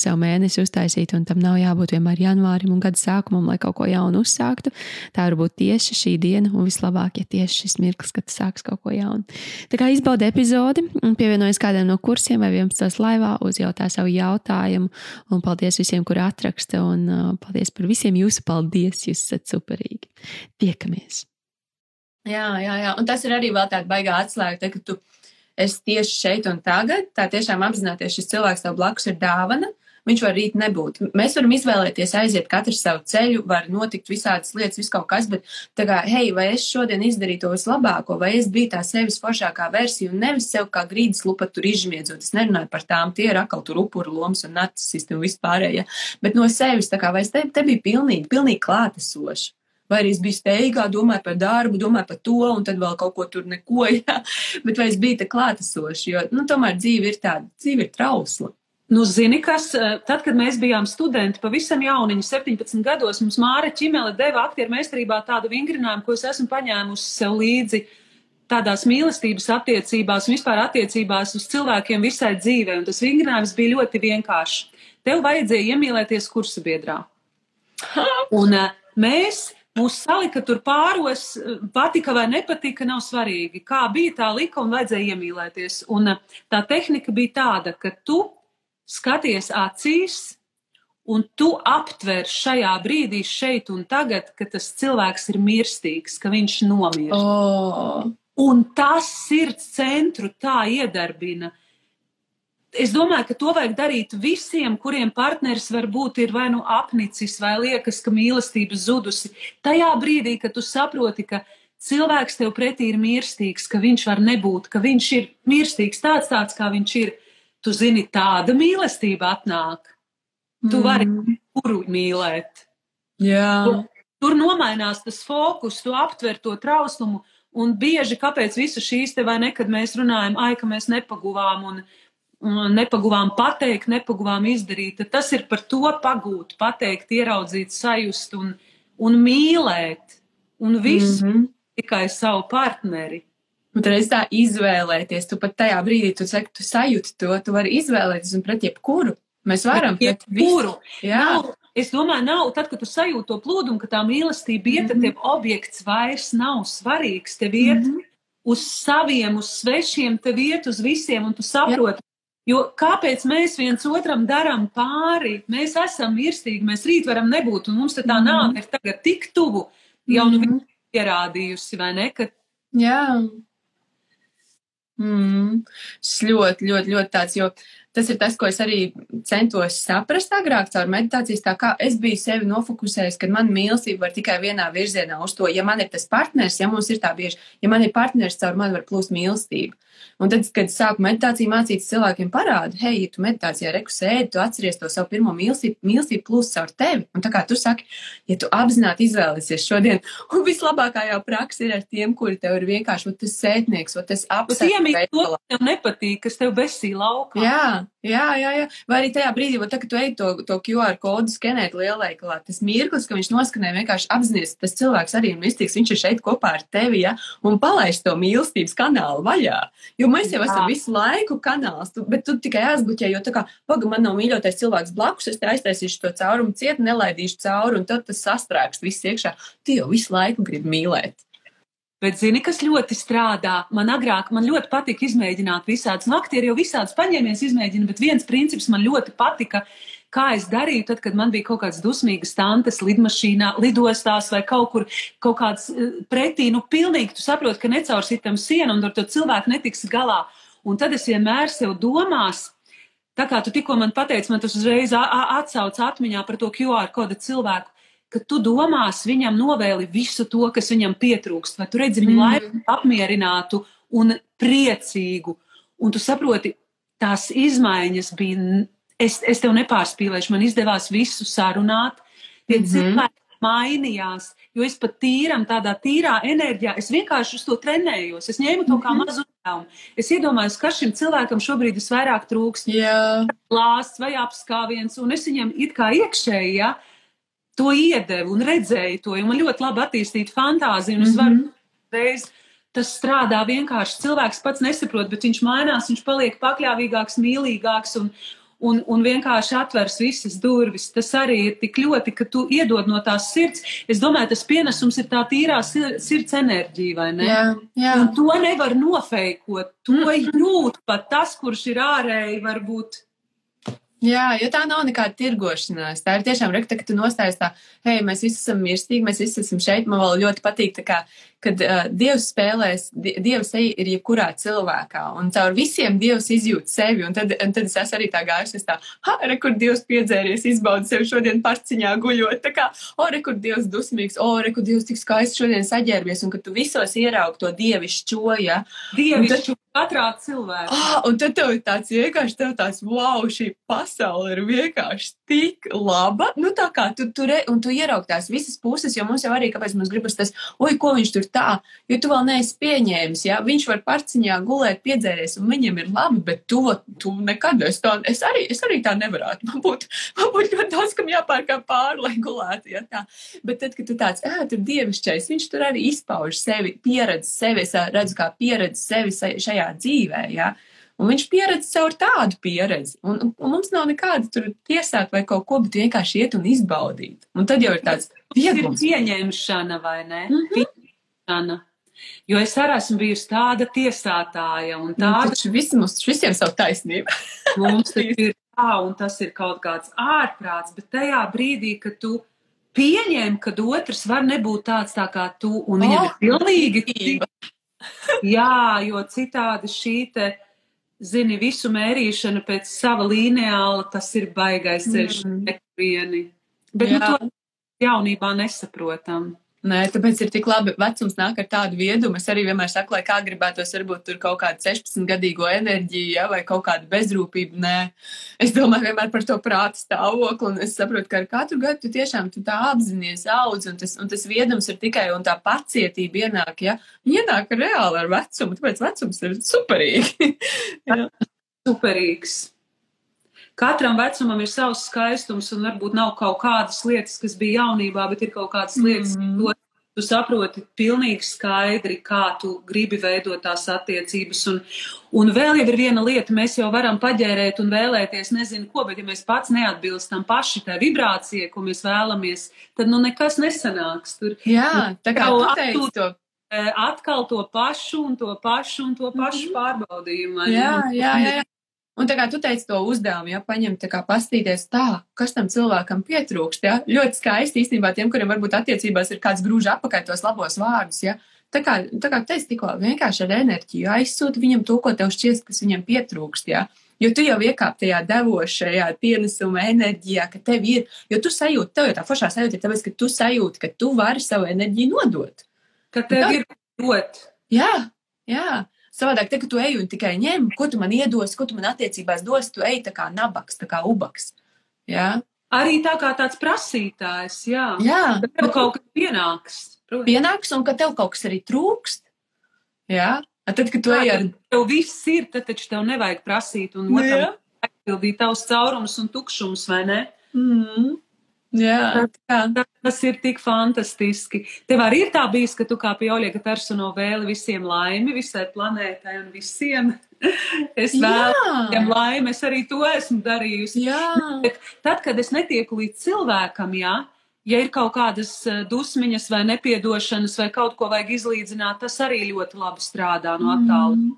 sev mēnesi uztaisīt, un tam nav jābūt vienmēr janvārim un gada sākumam, lai kaut ko jaunu uzsāktu. Tā var būt tieši šī diena, un vislabāk, ja tieši šis mirklis, kad sāks kaut ko jaunu. Tā kā izbaudi epizodi, pievienojas kādam no kursiem vai 11. laivā, uzjautā savu jautājumu, un paldies visiem, kuri atraksta, un uh, paldies par visiem jūsu paldies, jūs esat superīgi. Tiekamies! Jā, jā, jā, un tas ir arī vēl tāda baigā atslēga, ka tu esi tieši šeit un tagad, tā tiešām apzināties, šis cilvēks tev blakus ir dāvana, viņš var rīt nebūt. Mēs varam izvēlēties aiziet katru savu ceļu, var notikt visādas lietas, viss kaut kas, bet tā kā, hei, vai es šodien izdarīju to vislabāko, vai es biju tā sevis foršākā versija un nevis sev kā grīdas lupa tur izžmiedzot. Es nerunāju par tām, tie ir atkal tur upuru lomas un narcisisti un vispārējie, bet no sevis, tā kā, vai es te, te biju pilnīgi, pilnīgi klātesoši vai arī es biju steigā, domāju par darbu, domāju par to, un tad vēl kaut ko tur neko, jā. bet vai es biju te klātesoši, jo, nu, tomēr dzīve ir tāda, dzīve ir trausla. Nu, zini, kas, eh, tad, kad mēs bijām studenti, pavisam jauniņi, 17 gados, mums Māra Čimele deva aktieru meistarībā tādu vingrinājumu, ko es esmu paņēmusi sev līdzi tādās mīlestības attiecībās un vispār attiecībās uz cilvēkiem visai dzīvē. Un tas vingrinājums bija ļoti vienkāršs. Tev vajadzēja iemīlēties kursabiedrā. Un uh, mēs Mūs salika tur pāros, patika vai nepatika, nav svarīgi. Kā bija tā lika un vajadzēja iemīlēties. Un uh, tā tehnika bija tāda, ka tu skaties acīs, un tu aptver šajā brīdī, šeit un tagad, ka tas cilvēks ir mirstīgs, ka viņš nomirst. Oh. Un tas sirds centru tā iedarbina. Es domāju, ka to vajag darīt visiem, kuriem partneris varbūt ir vai nu apnicis, vai liekas, ka mīlestība zudusi. Tajā brīdī, kad tu saproti, ka cilvēks tev pretī ir mirstīgs, ka viņš var nebūt, ka viņš ir mirstīgs tāds, tāds kā viņš ir, tu zini, tāda mīlestība atnāk. Tu mm. vari kuru mīlēt. Jā. Tur, tur nomainās tas fokus, tu aptver to trauslumu, un bieži kāpēc visas šīs te vai nekad mēs runājam, ai, ka mēs nepaguvām un, un nepaguvām pateikt, nepaguvām izdarīt. Tas ir par to pagūt, pateikt, ieraudzīt, sajust un, un mīlēt. Un visu mm -hmm. tikai savu partneri. Un tad tā izvēlēties, tu pat tajā brīdī, tu saki, tu sajūti to, tu vari izvēlēties un pret jebkuru. Mēs varam pret jebkuru. Nav, es domāju, nav, tad, kad tu sajūti to plūdumu, ka tā mīlestība iet, mm -hmm. tad mhm. tev objekts vairs nav svarīgs. Tev iet mm -hmm. uz saviem, uz svešiem, tev iet uz visiem, un tu saproti. Jā. Jo kāpēc mēs viens otram darām pāri? Mēs esam mirstīgi, mēs rīt varam nebūt, un mums tā mm -hmm. nāve ir tagad tik tuvu, jau nu mm -hmm. pierādījusi, vai ne? Ka... Jā. Mm, tas ļoti, ļoti, ļoti tāds, jo tas ir tas, ko es arī centos saprast agrāk caur meditācijas, tā kā es biju sevi nofokusējis, ka man mīlestība var tikai vienā virzienā uz to, ja man ir tas partners, ja mums ir tā bieži, ja man ir partners, caur man var plūst mīlestība. Un tad, kad sāku meditāciju mācīt cilvēkiem, parādu, hei, ja tu meditācijā reku sēdi, tu atceries to savu pirmo mīlestību, mīlestība plūst caur tevi. Un tā kā tu saki, ja tu apzināti izvēlēsies šodien, un vislabākā jau praksa ir ar tiem, kuri tev ir vienkārši, vai tas sētnieks, vai tas apsēsts. Iemīt to, kas tev nepatīk, kas tev besī laukā. Jā, jā, jā, jā. Vai arī tajā brīdī, tā, ka tu ej to, to QR kodu skenēt lielveikalā, tas mirklis, ka viņš noskanē vienkārši apzināties, tas cilvēks arī ir mistīgs, viņš ir šeit kopā ar tevi, ja, un palaiž to mīlestības kanālu vaļā. Jo mēs jau esam visu laiku kanāls, tu, bet tu tikai aizbloķē, jo tā kā, paga, man nav mīļotais cilvēks blakus, es te aiztaisīšu to caurumu ciet, nelaidīšu cauri, un tad tas sastrēgs viss iekšā. Tu jau visu laiku gribi mīlēt. Bet, zini, kas ļoti strādā? Man agrāk, man ļoti patika izmēģināt visādus. Nu, aktieri jau visādus paņēmienus izmēģina, bet viens princips man ļoti patika, kā es darīju, tad, kad man bija kaut kādas dusmīgas tantes lidmašīnā, lidostās vai kaut kur kaut kāds eh, pretī, nu, pilnīgi tu saproti, ka necaursitam sienu un ar to cilvēku netiks galā. Un tad es vienmēr sev domās, tā kā tu tikko man pateici, man tas uzreiz atsauc atmiņā par to QR kodu cilvēku ka tu domās viņam novēli visu to, kas viņam pietrūkst, vai tu redzi viņu mm. laimīgu, apmierinātu un priecīgu. Un tu saproti, tās izmaiņas bija, es, es tev nepārspīlēšu, man izdevās visu sarunāt, tie mm -hmm. cilvēki mainījās, jo es pat tīram, tādā tīrā enerģijā, es vienkārši uz to trenējos, es ņēmu to kā mhm. mazu uzdevumu. Es iedomājos, kas šim cilvēkam šobrīd visvairāk trūkst. Jā. Lāsts vai apskāviens, un es viņam it kā iekšēji, ja, to iedevu un redzēju to, jo man ļoti labi attīstīta fantāzija, un es varu mm -hmm. reiz. Tas strādā vienkārši. Cilvēks pats nesaprot, bet viņš mainās, viņš paliek pakļāvīgāks, mīlīgāks un, un, un vienkārši atvers visas durvis. Tas arī ir tik ļoti, ka tu iedod no tās sirds. Es domāju, tas pienesums ir tā tīrā sirds enerģija, vai ne? Jā, jā. Un to nevar nofeikot. To jūt pat tas, kurš ir ārēji, varbūt Jā, jo tā nav nekāda tirgošanās. Tā ir tiešām rekta, ka tu nostājies tā, hei, mēs visi esam mirstīgi, mēs visi esam šeit. Man vēl ļoti patīk, kā, kad uh, Dievs spēlēs, Dievs ir jebkurā cilvēkā, un caur visiem Dievs izjūt sevi. Un tad, un tad es esmu arī tā gājusi, tā, ha, re, kur Dievs piedzēries, izbauda sevi šodien parciņā guļot. Tā kā, o, re, kur Dievs dusmīgs, o, re, kur Dievs tik skaisti šodien saģērbies, un ka tu visos ieraugi to dievišķo, ja. Dievišķo katrā cilvēkā. Ah, un tad tev ir tāds vienkārši, tev tāds, wow, šī pasaule ir vienkārši tik laba. Nu, tā kā tu tur, un tu ieraugi tās visas puses, jo mums jau arī, kāpēc mums gribas tas, oi, ko viņš tur tā, jo tu vēl neesi pieņēmis, jā, viņš var parciņā gulēt, piedzēries, un viņam ir labi, bet tu, tu nekad, es, tā, es, arī, es arī tā nevarētu. Man būtu, man būtu ļoti daudz, kam jāpērkā pāri, lai gulētu, ja tā. Bet tad, kad tu tāds, ē, tur dievišķais, viņš tur arī izpauž sevi, pieredz sevi, es redzu, kā pieredz sevi šajā dzīvē, jā. Ja? Un viņš pieredz caur tādu pieredzi. Un, un mums nav nekāda tur tiesāt vai kaut ko, bet vienkārši iet un izbaudīt. Un tad jau ir tāds vieglums. Ir pieņemšana vai ne? Mm -hmm. Pieņemšana. Jo es arī esmu bijusi tāda tiesātāja un nu, tāda. Nu, visi mums visiem savu taisnību. mums ir tā, un tas ir kaut kāds ārprāts, bet tajā brīdī, kad tu pieņem, ka otrs var nebūt tāds tā kā tu, un viņam oh, ir pilnīgi tība. Jā, jo citādi šī te zini, visu mērīšana pēc sava lineāla, tas ir baigais ceļš mm. nekurieni. Bet nu, Jā. nu, to jaunībā nesaprotam. Nē, tāpēc ir tik labi. Vecums nāk ar tādu viedumu. Es arī vienmēr saku, lai kā gribētos, varbūt tur kaut kādu 16 gadīgo enerģiju, ja, vai kaut kādu bezrūpību. Nē, es domāju vienmēr par to prāta stāvokli, un es saprotu, ka ar katru gadu tu tiešām tu tā apzinājies audz, un tas, un tas viedums ir tikai, un tā pacietība ienāk, ja, ienāk reāli ar vecumu, tāpēc vecums ir superīgi. superīgs. Katram vecumam ir savs skaistums, un varbūt nav kaut kādas lietas, kas bija jaunībā, bet ir kaut kādas lietas, mm. ko tu saproti pilnīgi skaidri, kā tu gribi veidot tās attiecības. Un, un vēl ir viena lieta, mēs jau varam paģērēt un vēlēties, nezinu ko, bet ja mēs pats neatbilstam paši tai vibrācijai, ko mēs vēlamies, tad nu nekas nesanāks. Tur, Jā, tā kā tu teici to atkal to pašu un to pašu un to pašu mm -hmm. pārbaudījumu. Jā, jā, jā, jā. Un tā kā tu teici to uzdevumu, ja paņemt, tā kā pastīties tā, kas tam cilvēkam pietrūkst, ja, ļoti skaisti īstenībā tiem, kuriem varbūt attiecībās ir kāds grūž apakaļ tos labos vārdus, ja, tā kā, tā kā teici tikko, vienkārši ar enerģiju aizsūti viņam to, ko tev šķiest, kas viņam pietrūkst, ja, jo tu jau iekāp tajā devošajā pienesuma enerģijā, ka tev ir, jo tu sajūti, tev jau tā foršā sajūta ir tāpēc, ka tu sajūti, ka tu vari savu enerģiju nodot. Ka tev tā, ir dot. Jā, jā. Savādāk, te, ka tu ej un tikai ņem, ko tu man iedos, ko tu man attiecībās dos, tu ej tā kā nabaks, tā kā ubaks. Jā? Arī tā kā tāds prasītājs, jā. Jā. Kad tev kaut kas pienāks. Protams. Pienāks un ka tev kaut kas arī trūkst. Jā. Tad, kad tu ej ar. Tev viss ir, tad taču tev nevajag prasīt un otram aizpildīt tavus caurumus un tukšumus, vai ne? Mm. Jā, tā, tas ir tik fantastiski. Tev arī ir tā bijis, ka tu kā pie Oļega persono vēli visiem laimi, visai planētai un visiem. Es vēlu laimi, es arī to esmu darījusi. Jā. Bet tad, kad es netieku līdz cilvēkam, jā, ja ir kaut kādas eh, dusmiņas vai nepiedošanas vai kaut ko vajag izlīdzināt, tas arī ļoti labi strādā no attālu. Mm.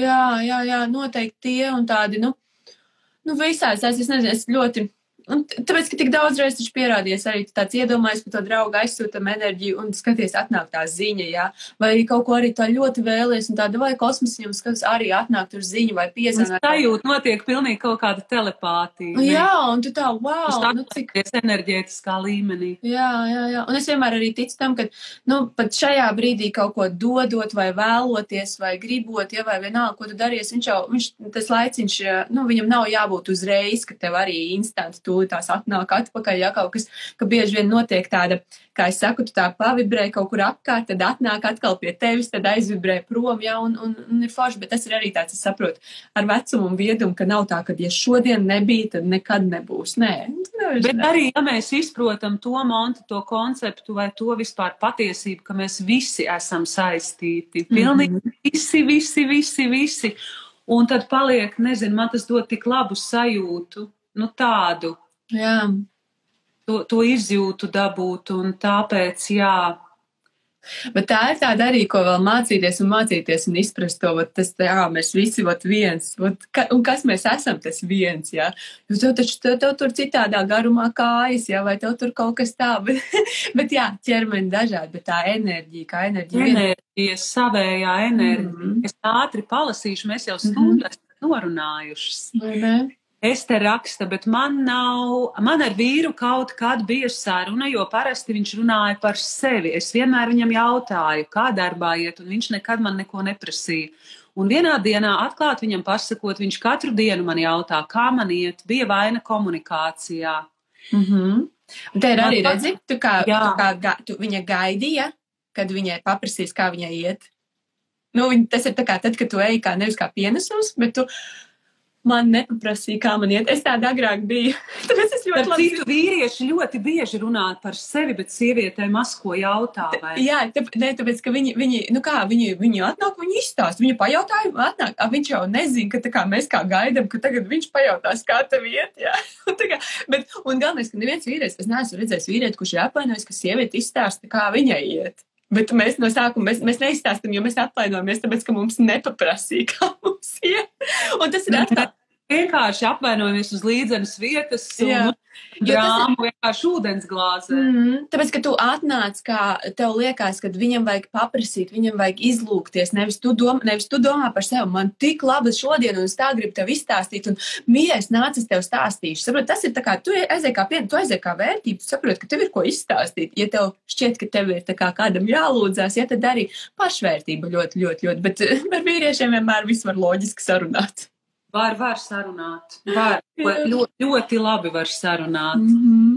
Jā, jā, jā, noteikti tie un tādi, nu, nu visās, es, es nezinu, es ļoti Un tāpēc, ka tik daudz reizes taču pierādījies arī tāds iedomājies par to draugu aizsūtam enerģiju un skaties, atnāk tā ziņa, jā, vai kaut ko arī tā ļoti vēlies un tāda vai kosmosiem skaties arī atnāk tur ziņa vai piezvanīt. Tā jūt notiek pilnīgi kaut kāda telepātija. Ne? Jā, un tu tā, wow, tā, nu cik. enerģētiskā līmenī. Jā, jā, jā. Un es vienmēr arī ticu tam, ka, nu, pat šajā brīdī kaut ko dodot vai vēloties vai gribot, ja vai vienalga, ko tu daries, viņš jau, viņš, tas laiciņš, nu, viņam nav jābūt uzreiz, ka tev arī instantu tūlīt tās atnāk atpakaļ, ja kaut kas, ka bieži vien notiek tāda, kā es saku, tu tā pavibrē kaut kur apkārt, tad atnāk atkal pie tevis, tad aizvibrē prom, ja, un, un, un ir forši, bet tas ir arī tāds, es saprotu, ar vecumu un viedumu, ka nav tā, ka, ja šodien nebija, tad nekad nebūs. Nē. Bet ne. arī, ja mēs izprotam to montu, to konceptu vai to vispār patiesību, ka mēs visi esam saistīti, pilnīgi mm -hmm. visi, visi, visi, visi. Un tad paliek, nezinu, man tas dod tik labu sajūtu, nu tādu, Jā. To, to izjūtu dabūt, un tāpēc, jā. Bet tā ir tāda arī, ko vēl mācīties un mācīties un izprast to, vat, tas, jā, mēs visi vat viens, vat, ka, un kas mēs esam tas viens, jā. Jo tev taču, tev, tev tur citādā garumā kājas, jā, vai tev tur kaut kas tā, bet, bet jā, ķermeni dažādi, bet tā enerģija, kā enerģija. Enerģija, savējā enerģija. Mm -hmm. Es ātri palasīšu, mēs jau stundas mm -hmm. norunājušas. Vai ne? Es te raksta, bet man nav, man ar vīru kaut kad bija saruna, jo parasti viņš runāja par sevi. Es vienmēr viņam jautāju, kā darbā iet, un viņš nekad man neko neprasīja. Un vienā dienā atklāt viņam pasakot, viņš katru dienu man jautā, kā man iet, bija vaina komunikācijā. Mm -hmm. Te ir arī redzi, tu kā, jā. tu kā ga, tu, viņa gaidīja, kad viņai paprasīs, kā viņai iet. Nu, viņa, tas ir tā kā tad, kad tu ej kā nevis kā pienesums, bet tu man nepaprasīja, kā man iet. Es tāda agrāk biju. Tāpēc es ļoti labi. Citu vīrieši ļoti bieži runā par sevi, bet sievietēm masko jautā. Vai? Jā, tāp, ne, tāpēc, ka viņi, viņi, nu kā, viņi, viņi atnāk, viņi izstāst, viņi pajautāja, atnāk, a, viņš jau nezina, ka tā kā mēs kā gaidam, ka tagad viņš pajautās, kā tev iet, jā. kā, bet, un galvenais, ka neviens vīrietis, es neesmu redzējis vīrieti, kurš ir apvainojis, ka sieviete izstāsta, kā viņai iet. Bet mēs no sākuma mēs, mēs neizstāstām, jo mēs apvainojamies, tāpēc, ka mums nepaprasīja, kā mums ir. Un tas ir atkal. Vienkārši apvainojamies uz līdzenas vietas. Un, Grāmu vienkārši ūdens glāzē. Mm -hmm. Tāpēc, ka tu atnāc, kā tev liekas, ka viņam vajag paprasīt, viņam vajag izlūkties. Nevis tu, dom, nevis tu domā par sevi, man tik labi šodien, un es tā gribu tev izstāstīt, un mīļais nācis tev stāstīšu. Saprot, tas ir tā kā, tu aizies kā pien, tu aizies kā vērtība, tu saproti, ka tev ir ko izstāstīt. Ja tev šķiet, ka tev ir kā kādam jālūdzās, ja tad arī pašvērtība ļoti, ļoti, ļoti, bet ar vīriešiem vienmēr viss var loģiski sarunāt. Var, var sarunāt. Var. ļoti, ļoti labi var sarunāt. Mm -hmm.